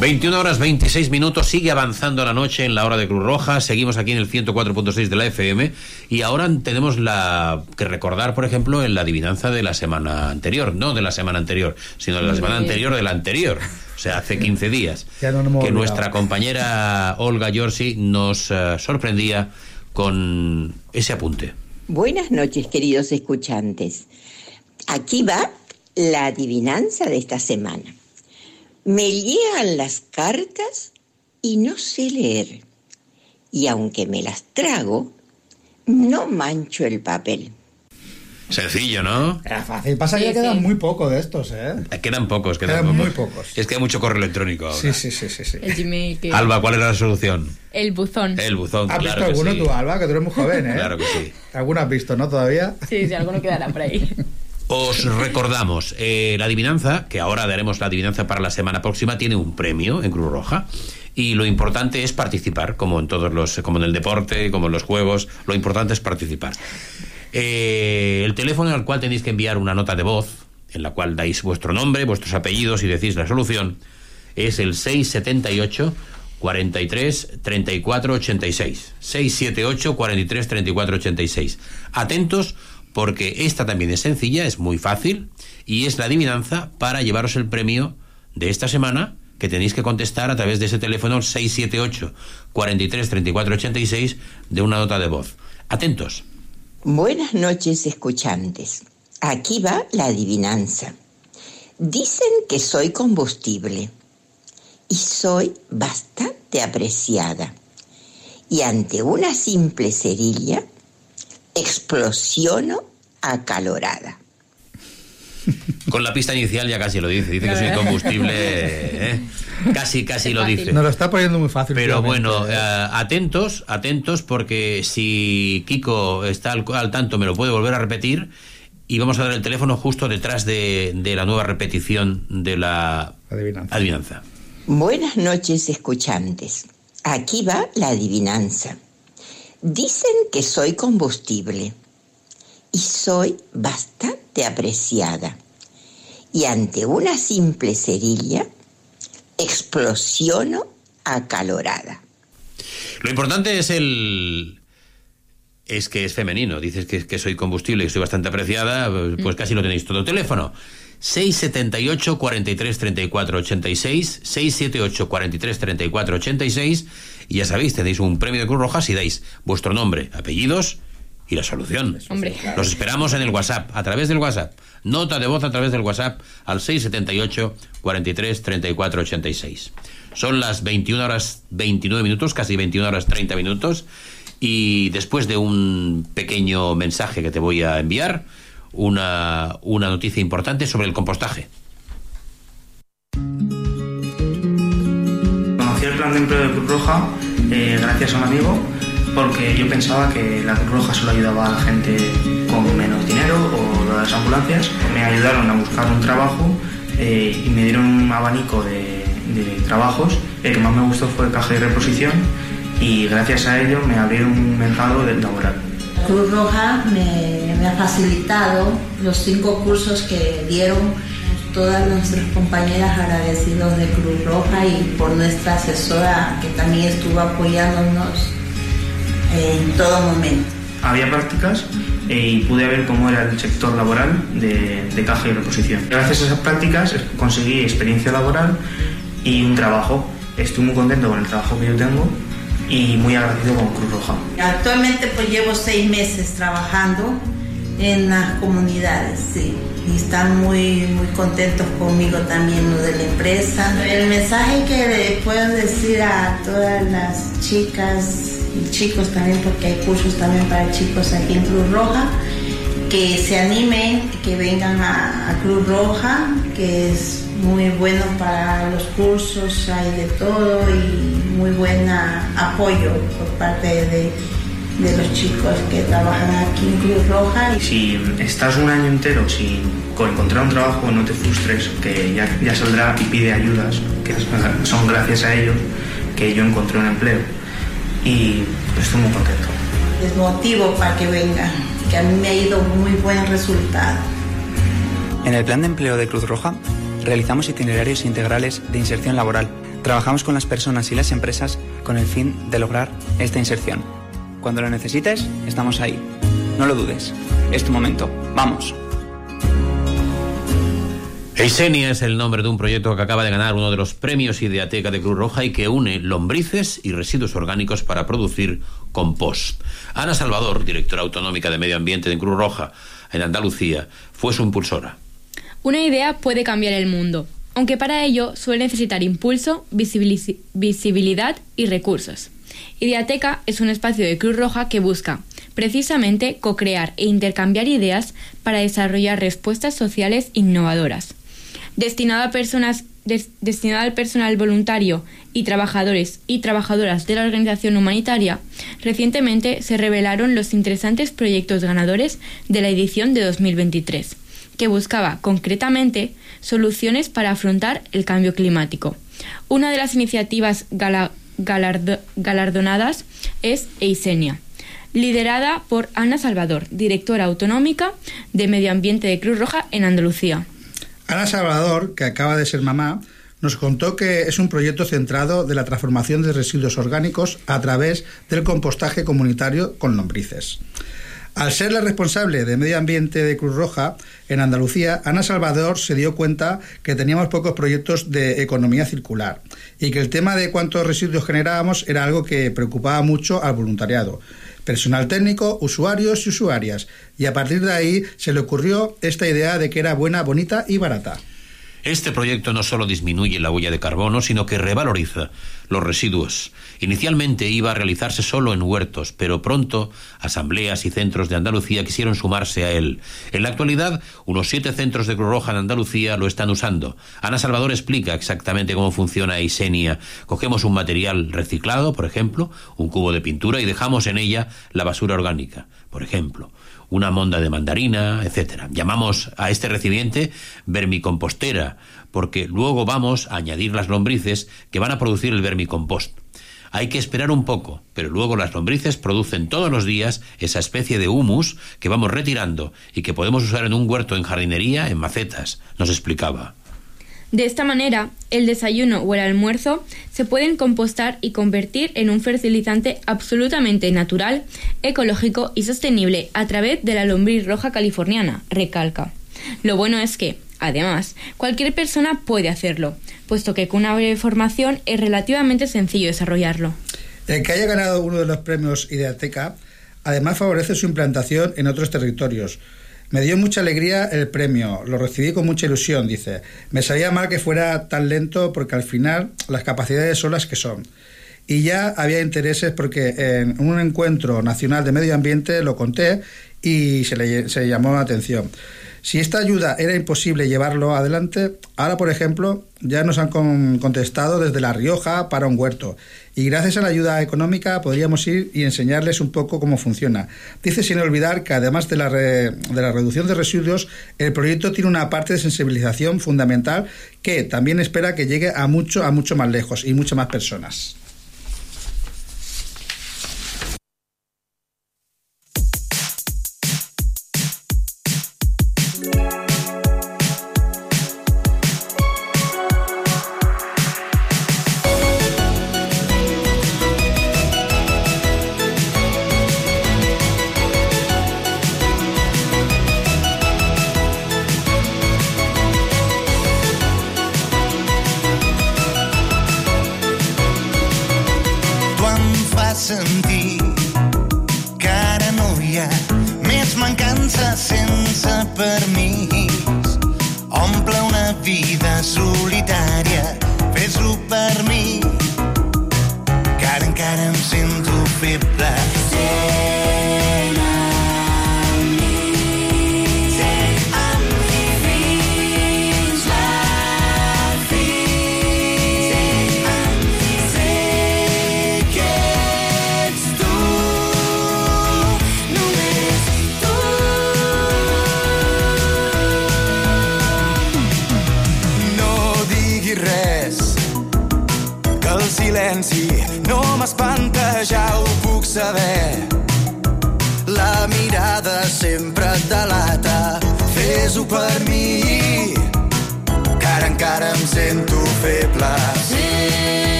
21 horas 26 minutos, sigue avanzando la noche en la hora de Cruz Roja, seguimos aquí en el 104.6 de la FM y ahora tenemos la que recordar, por ejemplo, en la adivinanza de la semana anterior, no de la semana anterior, sino de la semana anterior de la anterior, o sea, hace 15 días, Ya no nos hemos que olvidado. nuestra compañera Olga Yorsi nos eh, sorprendía con ese apunte. Buenas noches, queridos escuchantes. Aquí va la adivinanza de esta semana. Me llegan las cartas y no sé leer. Y aunque me las trago, no mancho el papel. Sencillo, ¿no? Era fácil. Pasa que ya quedan muy poco de estos, ¿eh? Quedan pocos, quedan, Quedan pocos. muy pocos. Es que hay mucho correo electrónico ahora. Sí, sí, sí, sí. sí. El Gmail que- Alba, ¿cuál era la solución? El buzón. El buzón, ¿Has claro visto que alguno sí. tú, Alba? Que tú eres muy joven, ¿eh? Claro que sí. ¿Alguno has visto, no? Todavía. Sí, sí, alguno quedará por ahí. Os recordamos, eh, la adivinanza, que ahora daremos la adivinanza para la semana próxima, tiene un premio en Cruz Roja. Y lo importante es participar, como en todos los, como en el deporte, como en los juegos, lo importante es participar. Eh, el teléfono al cual tenéis que enviar una nota de voz, en la cual dais vuestro nombre, vuestros apellidos y decís la solución, es el 678 43 34 86. 678 43 34 86. Atentos porque esta también es sencilla, es muy fácil y es la adivinanza para llevaros el premio de esta semana que tenéis que contestar a través de ese teléfono 678 43 34 86 de una nota de voz. Atentos. Buenas noches, escuchantes. Aquí va la adivinanza. Dicen que soy combustible y soy bastante apreciada. Y ante una simple cerilla, explosiono acalorada. Con la pista inicial ya casi lo dice. Dice que soy combustible. ¿eh? Casi, casi lo dice. Nos lo está poniendo muy fácil. Pero bueno, ¿eh? atentos, atentos, porque si Kiko está al, al tanto, me lo puede volver a repetir. Y vamos a dar el teléfono justo detrás de, de la nueva repetición de la adivinanza. Buenas noches, escuchantes. Aquí va la adivinanza. Dicen que soy combustible y soy bastante apreciada. Y ante una simple cerilla, explosiono acalorada. Lo importante es el. Es que es femenino. Dices que, que soy combustible y soy bastante apreciada, pues casi lo tenéis todo. Teléfono 678 43 34 86 678 43 34 86 y ya sabéis, tenéis un premio de Cruz Roja si dais vuestro nombre, apellidos y la solución. Hombre. Los esperamos en el WhatsApp, a través del WhatsApp. Nota de voz a través del WhatsApp al 678 43 34 86. Son las 21 horas 29 minutos, casi 21 horas 30 minutos. Y después de un pequeño mensaje que te voy a enviar, una, una noticia importante sobre el compostaje. De empleo de Cruz Roja eh, gracias a un amigo porque yo pensaba que la Cruz Roja solo ayudaba a la gente con menos dinero o las ambulancias. Me ayudaron a buscar un trabajo eh, y me dieron un abanico de, de trabajos. El que más me gustó fue caja y reposición y gracias a ello me abrieron un mercado de laboral. Cruz Roja me, me ha facilitado los cinco cursos que dieron todas nuestras compañeras agradecidos de Cruz Roja y por nuestra asesora que también estuvo apoyándonos en todo momento. Había prácticas eh, y pude ver cómo era el sector laboral de, de caja y reposición. Gracias a esas prácticas conseguí experiencia laboral y un trabajo. Estoy muy contento con el trabajo que yo tengo y muy agradecido con Cruz Roja. Actualmente pues llevo seis meses trabajando en las comunidades, sí. Y están muy, muy contentos conmigo también lo de la empresa. El mensaje que le puedo decir a todas las chicas y chicos también, porque hay cursos también para chicos aquí en Cruz Roja, que se animen, que vengan a, a Cruz Roja, que es muy bueno para los cursos, hay de todo y muy buen apoyo por parte de, de los chicos que trabajan aquí en Cruz Roja. Si estás un año entero sin encontrar un trabajo, no te frustres, que ya, ya saldrá y pide ayudas, que son gracias a ellos que yo encontré un empleo. Y estoy muy contento. Es motivo para que vengan, que a mí me ha ido muy buen resultado. En el plan de empleo de Cruz Roja realizamos itinerarios integrales de inserción laboral. Trabajamos con las personas y las empresas con el fin de lograr esta inserción. Cuando lo necesites, estamos ahí. No lo dudes. Es tu momento. Vamos. Eisenia es el nombre de un proyecto que acaba de ganar uno de los premios Ideateca de Cruz Roja y que une lombrices y residuos orgánicos para producir compost. Ana Salvador, directora autonómica de Medio Ambiente de Cruz Roja en Andalucía, fue su impulsora. Una idea puede cambiar el mundo, aunque para ello suele necesitar impulso, visibilidad y recursos. Ideateca es un espacio de Cruz Roja que busca, precisamente, co-crear e intercambiar ideas para desarrollar respuestas sociales innovadoras. Destinado a personas des, destinado al personal voluntario y trabajadores y trabajadoras de la organización humanitaria, recientemente se revelaron los interesantes proyectos ganadores de la edición de 2023 que buscaba concretamente soluciones para afrontar el cambio climático. Una de las iniciativas gala, galardo, galardonadas es Eisenia, liderada por Ana Salvador, directora autonómica de Medio Ambiente de Cruz Roja en Andalucía. Ana Salvador, que acaba de ser mamá, nos contó que es un proyecto centrado de la transformación de residuos orgánicos a través del compostaje comunitario con lombrices. Al ser la responsable de medio ambiente de Cruz Roja en Andalucía, Ana Salvador se dio cuenta que teníamos pocos proyectos de economía circular y que el tema de cuántos residuos generábamos era algo que preocupaba mucho al voluntariado, personal técnico, usuarios y usuarias. Y a partir de ahí se le ocurrió esta idea de que era buena, bonita y barata. Este proyecto no solo disminuye la huella de carbono, sino que revaloriza los residuos. Inicialmente iba a realizarse solo en huertos, pero pronto asambleas y centros de Andalucía quisieron sumarse a él. En la actualidad, unos siete centros de Cruz Roja en Andalucía lo están usando. Ana Salvador explica exactamente cómo funciona Eisenia. Cogemos un material reciclado, por ejemplo, un cubo de pintura, y dejamos en ella la basura orgánica, por ejemplo una monda de mandarina, etcétera. Llamamos a este recipiente vermicompostera, porque luego vamos a añadir las lombrices que van a producir el vermicompost. Hay que esperar un poco, pero luego las lombrices producen todos los días esa especie de humus que vamos retirando y que podemos usar en un huerto en jardinería, en macetas, nos explicaba. De esta manera, el desayuno o el almuerzo se pueden compostar y convertir en un fertilizante absolutamente natural, ecológico y sostenible a través de la lombriz roja californiana, recalca. Lo bueno es que, además, cualquier persona puede hacerlo, puesto que con una breve formación es relativamente sencillo desarrollarlo. El que haya ganado uno de los premios Ideateca, además favorece su implantación en otros territorios, me dio mucha alegría el premio, lo recibí con mucha ilusión, dice. Me sabía mal que fuera tan lento porque al final las capacidades son las que son. y ya había intereses porque en un encuentro nacional de medio ambiente lo conté y se le se llamó la atención. Si esta ayuda era imposible llevarlo adelante, ahora, por ejemplo, ya nos han con- contestado desde La Rioja para un huerto. Y gracias a la ayuda económica podríamos ir y enseñarles un poco cómo funciona. Dice sin olvidar que además de la, re- de la reducción de residuos, el proyecto tiene una parte de sensibilización fundamental que también espera que llegue a mucho, a mucho más lejos y muchas más personas.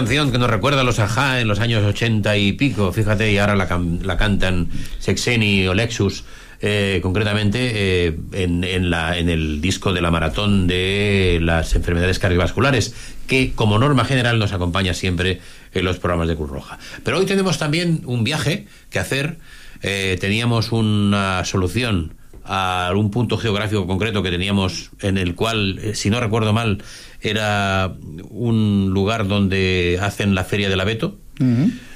Canción que nos recuerda a los Ajá en los años 80 y pico, fíjate, y ahora la, can- la cantan Sexeni o Lexus, eh, concretamente eh, en, en la- en el disco de la maratón de las enfermedades cardiovasculares, que como norma general nos acompaña siempre en los programas de Cruz Roja. Pero hoy tenemos también un viaje que hacer, eh, teníamos una solución a un punto geográfico concreto que teníamos en el cual, si no recuerdo mal, era un lugar donde hacen la feria del abeto,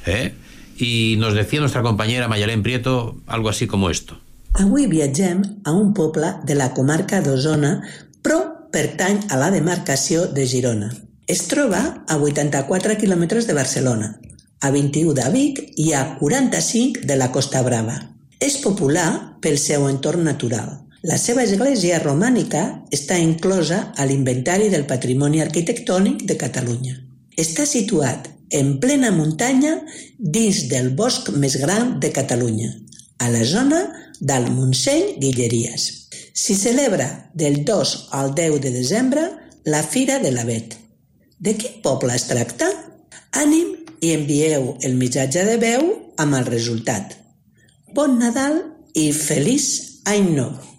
¿eh? y nos decía nuestra compañera Mayalén Prieto algo así como esto. Avui viatgem a un poble de la comarca d'Osona, però pertany a la demarcació de Girona. Es troba a 84 quilòmetres de Barcelona, a 21 de Vic i a 45 de la Costa Brava. És popular pel seu entorn natural. La seva església romànica està inclosa a l'Inventari del Patrimoni Arquitectònic de Catalunya. Està situat en plena muntanya dins del bosc més gran de Catalunya, a la zona del Montseny Guilleries. S'hi celebra del 2 al 10 de desembre la Fira de l'Avet. De quin poble es tracta? Ànim i envieu el missatge de veu amb el resultat. Bon Nadal i feliç any nou!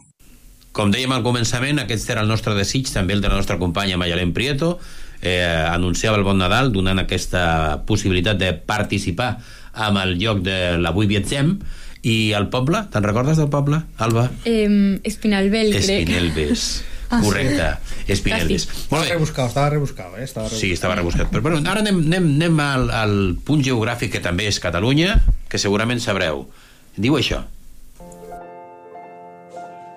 Com dèiem al començament, aquest era el nostre desig, també el de la nostra companya Mayalén Prieto, eh, anunciava el Bon Nadal donant aquesta possibilitat de participar amb el lloc de l'Avui Viatgem, i el poble, te'n recordes del poble, Alba? Eh, Espinalbel, crec. Espinelves. Ah, sí. Correcte, Espinelves. Estava rebuscat, estava rebuscat, eh? Estava rebuscat. Sí, estava rebuscat. Però bueno, ara anem, anem, anem al, al punt geogràfic que també és Catalunya, que segurament sabreu. Diu això.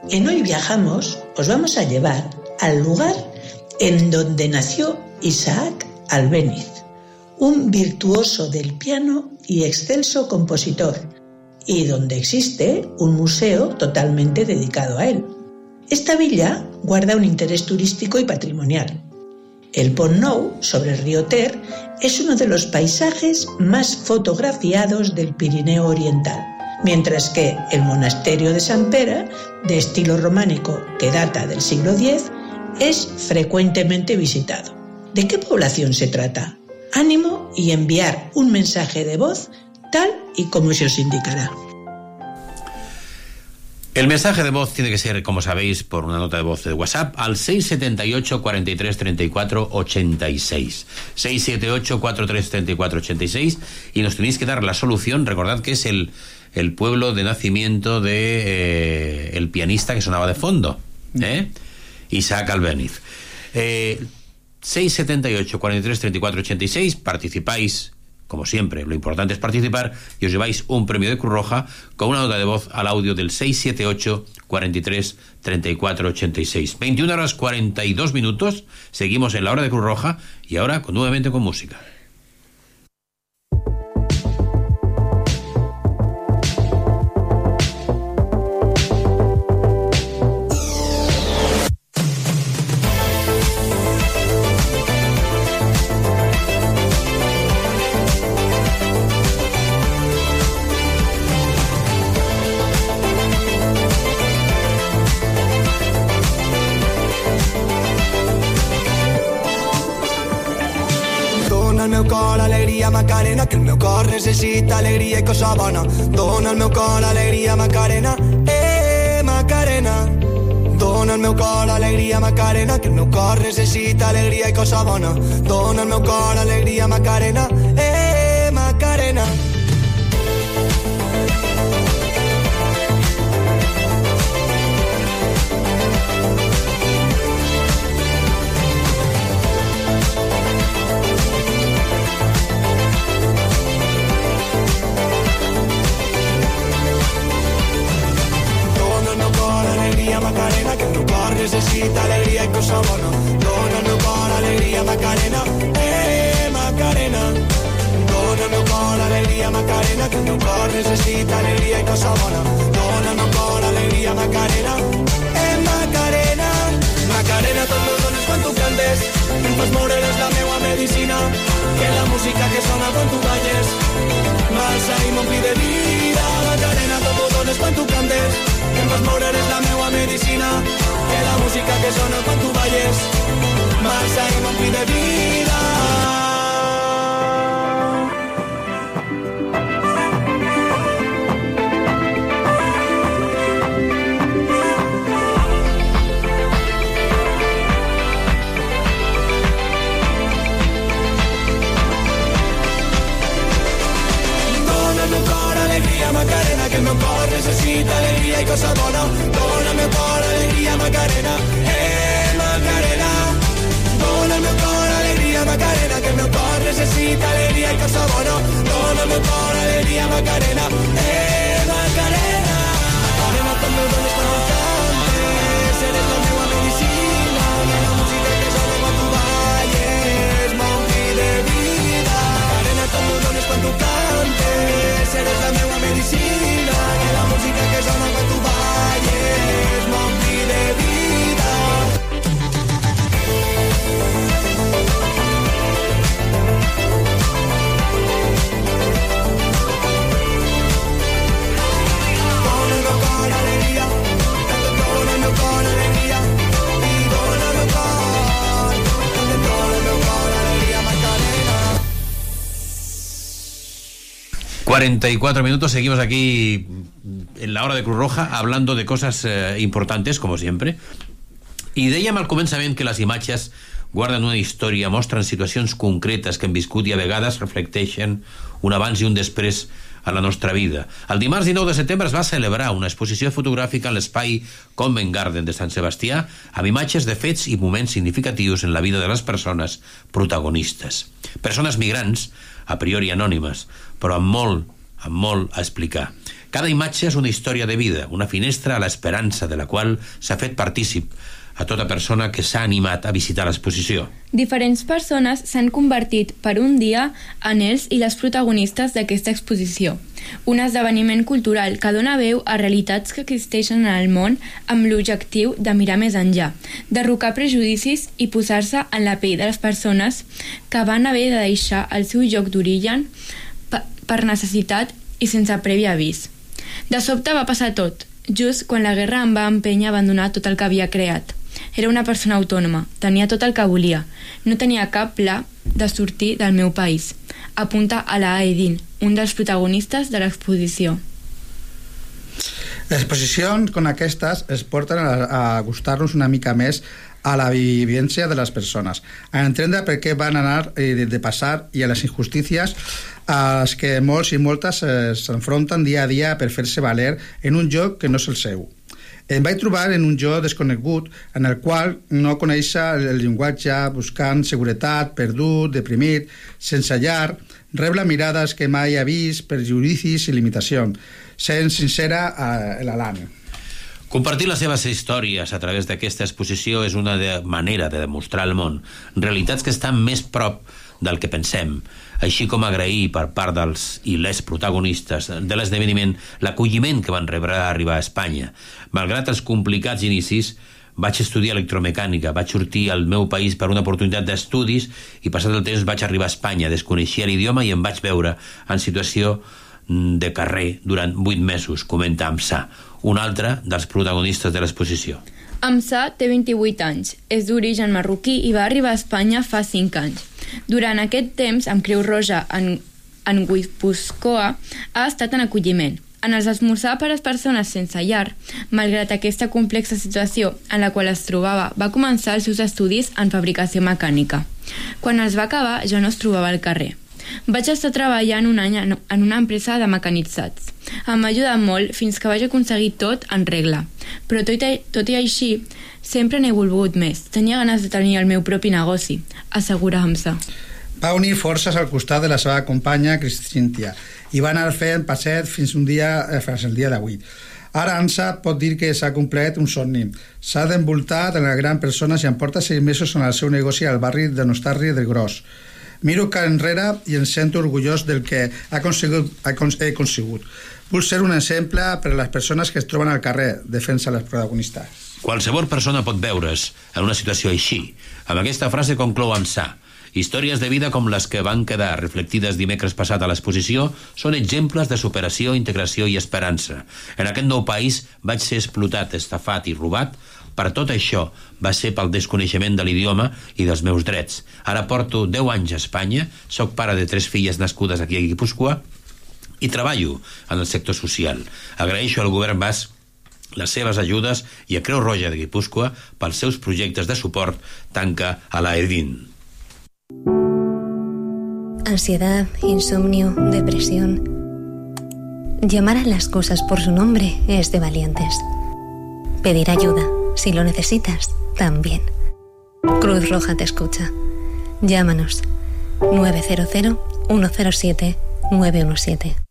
En Hoy Viajamos os vamos a llevar al lugar en donde nació Isaac Albéniz, un virtuoso del piano y excelso compositor, y donde existe un museo totalmente dedicado a él. Esta villa guarda un interés turístico y patrimonial. El Pont Nou, sobre el río Ter, es uno de los paisajes más fotografiados del Pirineo Oriental, mientras que el monasterio de San Pera, de estilo románico que data del siglo X, es frecuentemente visitado. ¿De qué población se trata? Ánimo y enviar un mensaje de voz tal y como se os indicará. El mensaje de voz tiene que ser, como sabéis, por una nota de voz de WhatsApp al 678 43 34 86. 678 43 34 86 y nos tenéis que dar la solución. Recordad que es el, el pueblo de nacimiento de eh, el pianista que sonaba de fondo, ¿eh? Isaac Albéniz. Eh, 678 43 34 86 participáis como siempre, lo importante es participar y os lleváis un premio de Cruz Roja con una nota de voz al audio del 678 43 34 86. 21 horas 42 minutos, seguimos en la hora de Cruz Roja y ahora con, nuevamente con música. alegria Macarena, que el meu cor necessita alegria i cosa bona. Dona al meu cor alegria Macarena, eh, Macarena. Dona al meu cor alegria Macarena, que el meu cor necessita alegria i cosa bona. Dona al meu cor alegria Macarena, eh, Macarena. Macarena, que el meu cor necessita alegria i cosa bona. Dona al meu cor alegria, Macarena, eh, Macarena. Dona al meu cor alegria, Macarena, que el meu cor necessita alegria i cosa bona. Dona al meu cor alegria, Macarena, eh, Macarena. Macarena, tot meu dones quan tu cantes, em fas la meua medicina, que la música que sona quan tu balles, m'alça i m'ompli de vida. Macarena, tot dones quan tu cantes, em fas moure, eres la meua medicina, que la música que sona quan tu balles, m'alça i m'ompli de vida. El meu cor necessita alegria i cosa bona. Dona al meu cor alegria, Macarena, eh, Macarena. Dona al meu cor alegria, Macarena, que meu cor necessita alegria i cosa bona. Dona al meu cor alegria, Macarena, eh, Macarena. Macarena, dones quan el cantes, eres la meua medicina, la música que sona quan tu balles m'ompli de vida. Macarena, dones quan tu cantes, eres la meua medicina, perché sono per tu vai 44 minutos, seguimos aquí en la hora de Cruz Roja hablando de cosas eh, importantes, como sempre. I dèiem al començament que les imatges guarden una història, mostren situacions concretes que hem viscut i a vegades reflecteixen un abans i un després a la nostra vida. El dimarts 19 de setembre es va celebrar una exposició fotogràfica a l'espai Convent Garden de Sant Sebastià amb imatges de fets i moments significatius en la vida de les persones protagonistes. Persones migrants, a priori anònimes, però amb molt, amb molt a explicar. Cada imatge és una història de vida, una finestra a l'esperança de la qual s'ha fet partícip a tota persona que s'ha animat a visitar l'exposició. Diferents persones s'han convertit per un dia en els i les protagonistes d'aquesta exposició. Un esdeveniment cultural que dona veu a realitats que existeixen en el món amb l'objectiu de mirar més enllà, derrocar prejudicis i posar-se en la pell de les persones que van haver de deixar el seu lloc d'origen per necessitat i sense previ avís. De sobte va passar tot, just quan la guerra em va empènyer a abandonar tot el que havia creat. Era una persona autònoma, tenia tot el que volia. No tenia cap pla de sortir del meu país. Apunta a la Aedin, un dels protagonistes de l'exposició. Les exposicions com aquestes es porten a, gustar-nos una mica més a la vivència de les persones, a entendre per què van anar de, de passar i a les injustícies a les que molts i moltes s'enfronten dia a dia per fer-se valer en un joc que no és el seu. Em vaig trobar en un jo desconegut en el qual no coneixia el llenguatge, buscant seguretat, perdut, deprimit, sense llar, rebla mirades que mai ha vist, perjudicis i limitacions, sent sincera a l'Alan. Compartir les seves històries a través d'aquesta exposició és una de manera de demostrar al món realitats que estan més prop del que pensem, així com agrair per part dels i les protagonistes de l'esdeveniment l'acolliment que van rebre a arribar a Espanya. Malgrat els complicats inicis, vaig estudiar electromecànica, vaig sortir al meu país per una oportunitat d'estudis i passat el temps vaig arribar a Espanya, desconeixia l'idioma i em vaig veure en situació de carrer durant vuit mesos, comenta Amsà, un altre dels protagonistes de l'exposició. Amsà té 28 anys, és d'origen marroquí i va arribar a Espanya fa 5 anys. Durant aquest temps, amb Creu Roja en, en Guipuscoa, ha estat en acolliment. En els esmorzar per a les persones sense llar, malgrat aquesta complexa situació en la qual es trobava, va començar els seus estudis en fabricació mecànica. Quan els va acabar, ja no es trobava al carrer. Vaig estar treballant un any en una empresa de mecanitzats. Em va ajudar molt fins que vaig aconseguir tot en regla. Però tot i, tot i així, sempre n'he volgut més. Tenia ganes de tenir el meu propi negoci, assegura Hamza. Va unir forces al costat de la seva companya Cristintia i va anar fent passet fins un dia eh, fins el dia d'avui. Ara Ansa pot dir que s'ha complet un somni. S'ha d'envoltar de la gran persona i em porta sis mesos en el seu negoci al barri de Nostarri del Gros. Miro cap enrere i em sento orgullós del que ha aconsegut, ha aconsegut. Vull ser un exemple per a les persones que es troben al carrer, defensa les protagonistes. Qualsevol persona pot veure's en una situació així. Amb aquesta frase conclou Amsà. Històries de vida com les que van quedar reflectides dimecres passat a l'exposició són exemples de superació, integració i esperança. En aquest nou país vaig ser explotat, estafat i robat, per tot això va ser pel desconeixement de l'idioma i dels meus drets. Ara porto 10 anys a Espanya, sóc pare de tres filles nascudes aquí a Guipúscoa i treballo en el sector social. Agraeixo al govern basc les seves ajudes i a Creu Roja de Guipúscoa pels seus projectes de suport tanca a la EDIN. Ansiedad, insomnio, depresión. Llamar a las cosas por su nombre es de valientes. Pedir ayuda, si lo necesitas, también. Cruz Roja te escucha. Llámanos 900 107 917.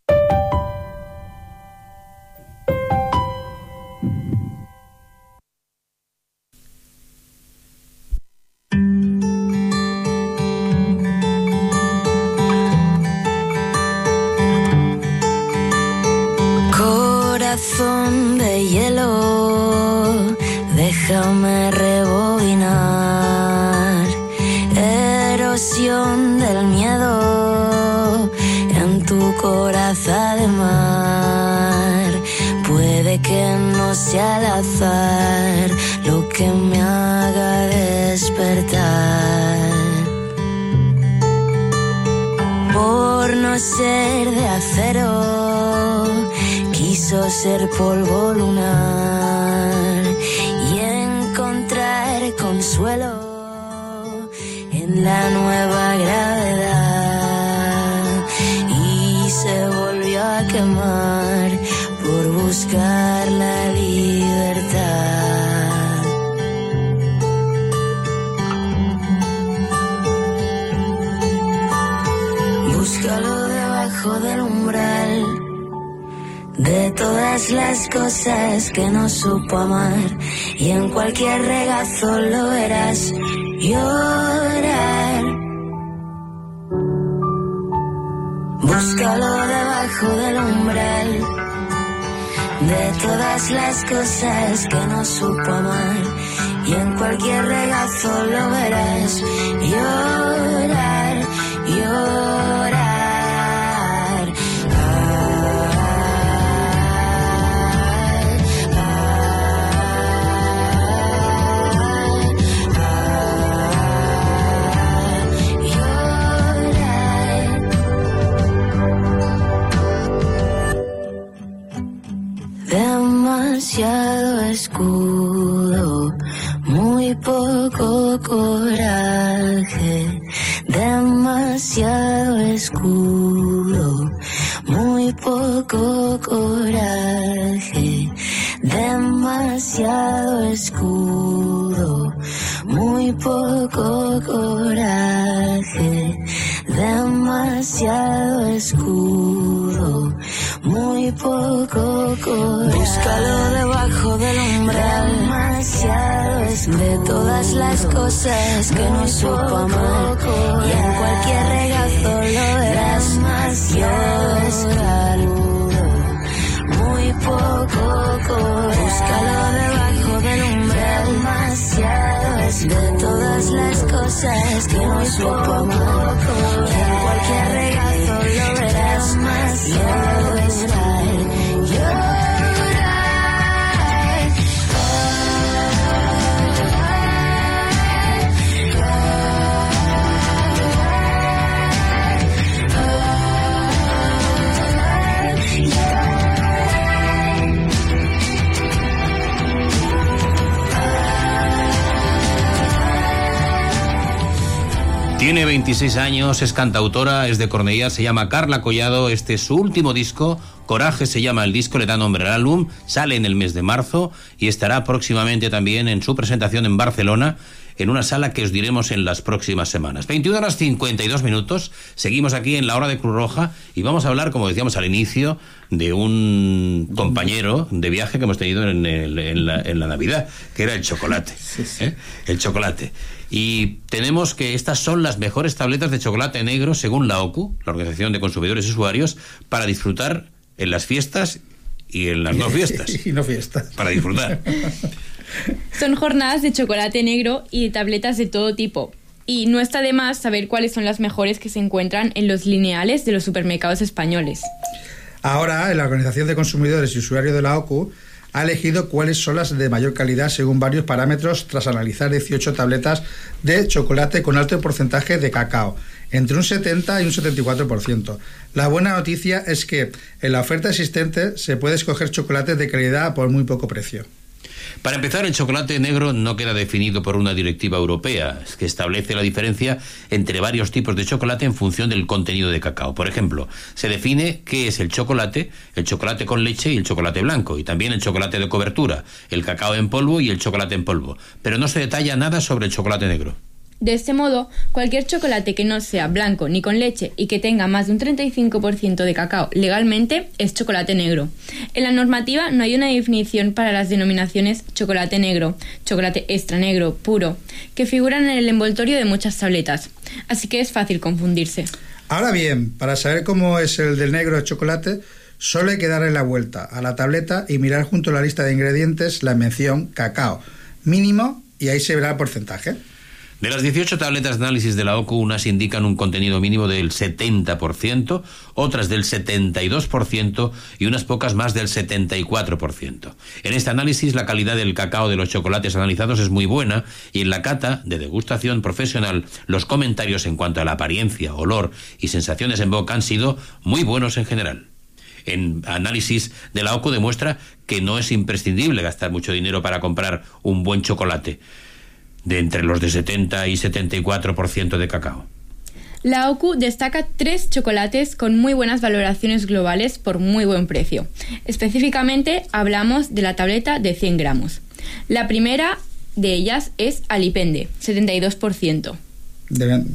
Cualquier regazo lo verás llorar. Búscalo debajo del umbral de todas las cosas que no supo amar y en cualquier regazo lo verás llorar, llorar. Demasiado escudo, muy poco coraje. Demasiado escudo, muy poco coraje. Demasiado escudo, muy poco coraje. Demasiado escudo, muy poco. Búscalo debajo del umbral. Demasiado escudo, de todas las cosas que no supo amar. Y en cualquier regazo lo verás. Demasiado muy poco. Búscalo debajo del umbral. Demasiado escudo, de todas las cosas que no supo amar. Y en cualquier regazo lo verás. Demasiado Tiene 26 años, es cantautora, es de Cornellá, se llama Carla Collado, este es su último disco, Coraje se llama el disco, le da nombre al álbum, sale en el mes de marzo y estará próximamente también en su presentación en Barcelona, en una sala que os diremos en las próximas semanas. 21 horas 52 minutos, seguimos aquí en la hora de Cruz Roja y vamos a hablar, como decíamos al inicio, de un compañero de viaje que hemos tenido en, el- en la, en la Navidad, que era el chocolate. ¿eh? El chocolate. Y tenemos que estas son las mejores tabletas de chocolate negro según la OCU, la Organización de Consumidores y Usuarios, para disfrutar en las fiestas y en las no fiestas. y no fiestas. Para disfrutar. Son jornadas de chocolate negro y de tabletas de todo tipo. Y no está de más saber cuáles son las mejores que se encuentran en los lineales de los supermercados españoles. Ahora, la Organización de Consumidores y Usuarios de la OCU ha elegido cuáles son las de mayor calidad según varios parámetros tras analizar 18 tabletas de chocolate con alto porcentaje de cacao, entre un 70 y un 74%. La buena noticia es que en la oferta existente se puede escoger chocolates de calidad por muy poco precio. Para empezar, el chocolate negro no queda definido por una directiva europea, que establece la diferencia entre varios tipos de chocolate en función del contenido de cacao. Por ejemplo, se define qué es el chocolate, el chocolate con leche y el chocolate blanco, y también el chocolate de cobertura, el cacao en polvo y el chocolate en polvo. Pero no se detalla nada sobre el chocolate negro. De este modo, cualquier chocolate que no sea blanco ni con leche y que tenga más de un 35% de cacao legalmente es chocolate negro. En la normativa no hay una definición para las denominaciones chocolate negro, chocolate extra negro, puro, que figuran en el envoltorio de muchas tabletas, así que es fácil confundirse. Ahora bien, para saber cómo es el del negro de chocolate, solo hay que darle la vuelta a la tableta y mirar junto a la lista de ingredientes la mención cacao mínimo y ahí se verá el porcentaje. De las 18 tabletas de análisis de la OCU, unas indican un contenido mínimo del 70%, otras del 72% y unas pocas más del 74%. En este análisis, la calidad del cacao de los chocolates analizados es muy buena y en la cata de degustación profesional, los comentarios en cuanto a la apariencia, olor y sensaciones en boca han sido muy buenos en general en análisis de la OCU demuestra que no es imprescindible gastar mucho dinero para comprar un buen chocolate de entre los de 70 y 74% de cacao. La OCU destaca tres chocolates con muy buenas valoraciones globales por muy buen precio. Específicamente hablamos de la tableta de 100 gramos. La primera de ellas es Alipende, 72%. De ven-.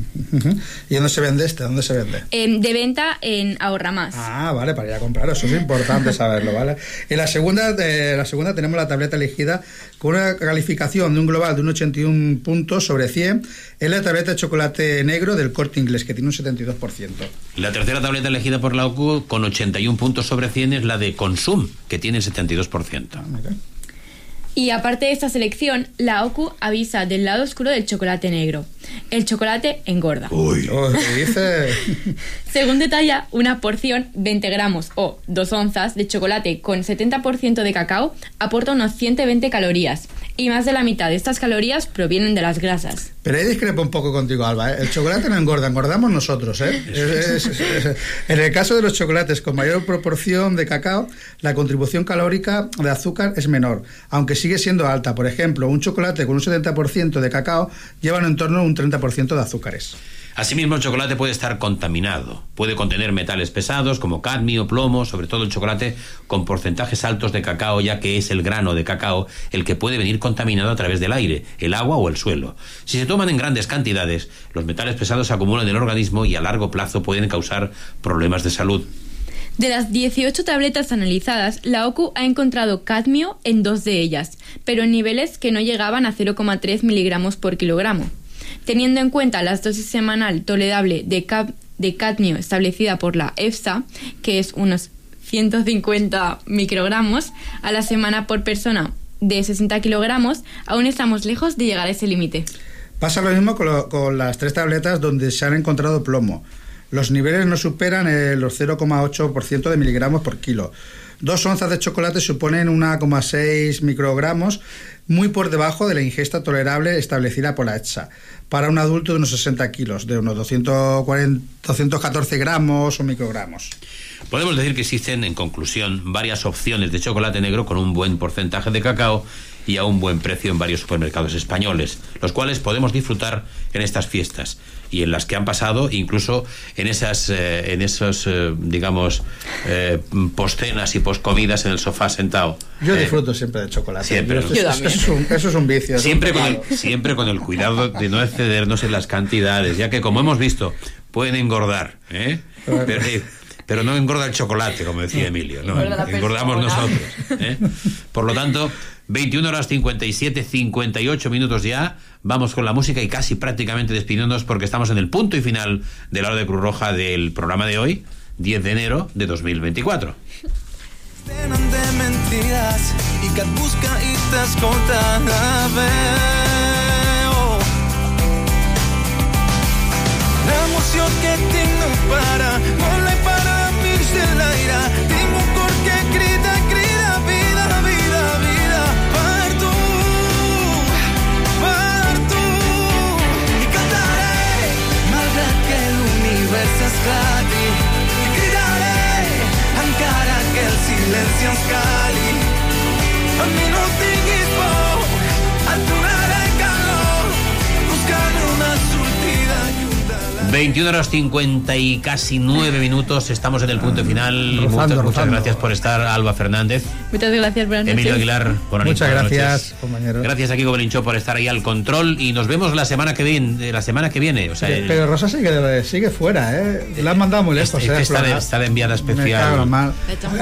¿Y dónde se vende este? ¿Dónde se vende? Em, de venta en Ahorra Más. Ah, vale, para ir a comprar, eso es importante saberlo, ¿vale? En la segunda, eh, la segunda tenemos la tableta elegida con una calificación de un global de un 81 puntos sobre 100. Es la tableta de chocolate negro del corte inglés, que tiene un 72%. La tercera tableta elegida por la OCU con 81 puntos sobre 100 es la de Consum, que tiene 72%. Y aparte de esta selección, la OCU avisa del lado oscuro del chocolate negro. El chocolate engorda. Uy. dice... Según detalla, una porción 20 gramos o 2 onzas de chocolate con 70% de cacao aporta unos 120 calorías y más de la mitad de estas calorías provienen de las grasas. Pero ahí discrepo un poco contigo, Alba. ¿eh? El chocolate no engorda, engordamos nosotros. ¿eh? Es- es- es- en el caso de los chocolates con mayor proporción de cacao, la contribución calórica de azúcar es menor, aunque sigue siendo alta. Por ejemplo, un chocolate con un 70% de cacao lleva en torno a un 30% de azúcares. Asimismo, el chocolate puede estar contaminado. Puede contener metales pesados como cadmio, plomo, sobre todo el chocolate con porcentajes altos de cacao, ya que es el grano de cacao el que puede venir contaminado a través del aire, el agua o el suelo. Si se toman en grandes cantidades, los metales pesados se acumulan en el organismo y a largo plazo pueden causar problemas de salud. De las 18 tabletas analizadas, la OCU ha encontrado cadmio en dos de ellas, pero en niveles que no llegaban a 0,3 miligramos por kilogramo. Teniendo en cuenta la dosis semanal tolerable de, de cadmio establecida por la EFSA, que es unos 150 microgramos a la semana por persona de 60 kilogramos, aún estamos lejos de llegar a ese límite. Pasa lo mismo con las tres tabletas donde se han encontrado plomo. Los niveles no superan eh, los 0,8% de miligramos por kilo. Dos onzas de chocolate suponen 1,6 microgramos, muy por debajo de la ingesta tolerable establecida por la EFSA, para un adulto de unos 60 kilos, de unos 240, 214 gramos o microgramos. Podemos decir que existen, en conclusión, varias opciones de chocolate negro con un buen porcentaje de cacao y a un buen precio en varios supermercados españoles, los cuales podemos disfrutar en estas fiestas y en las que han pasado, incluso en esas, eh, en esos, eh, digamos, eh, postcenas y poscomidas en el sofá sentado. Yo Eh, disfruto siempre de chocolate. Siempre. Eso, eso es un, eso es un vicio. es un Siempre con, el, siempre con el cuidado de no excedernos en las cantidades, ya que como hemos visto, pueden engordar, ¿eh? Pero, eh, pero no engorda el chocolate, como decía Emilio, no, engordamos nosotros. ¿eh? Por lo tanto, 21 horas 57, 58 minutos ya, vamos con la música y casi prácticamente despidiéndonos porque estamos en el punto y final de la hora de Cruz Roja del programa de hoy, 10 de enero de 2024. tenen de mentides i que et busca i t'escolta la veu. L'emoció que tinc no para, vola i para esclati. I cridaré, encara que el silenci ens cali. Mi 21 horas 50 y casi 9 minutos, estamos en el punto final. Muchas, muchas gracias por estar, Alba Fernández. Muchas gracias, buenas noches. Emilio Aguilar, buenas Muchas buenas gracias, noches. compañero. Gracias a Kiko Belinchó por estar ahí al control y nos vemos la semana que viene. La semana que viene o sea, el- Pero Rosa sigue, sigue fuera, ¿eh? La han mandado muy lejos, es que ¿eh? está, de, está de enviada especial. mal.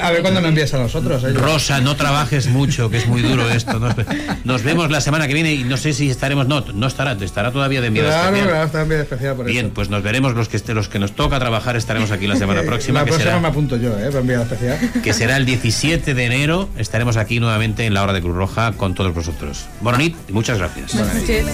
A ver cuándo nos envías a nosotros. ¿eh? Rosa, no trabajes mucho, que es muy duro esto. Nos, nos vemos la semana que viene y no sé si estaremos. No, no estará, estará todavía de enviada Claro, especial. claro, está bien especial por Bien, eso. pues nos veremos los que este- los que nos toca trabajar estaremos aquí la semana próxima, La que próxima será me apunto yo, ¿eh? Para enviar especial. que será el 17 de enero. Estaremos aquí nuevamente en la hora de Cruz Roja con todos vosotros. Bonanit y muchas gracias. Buenas noches.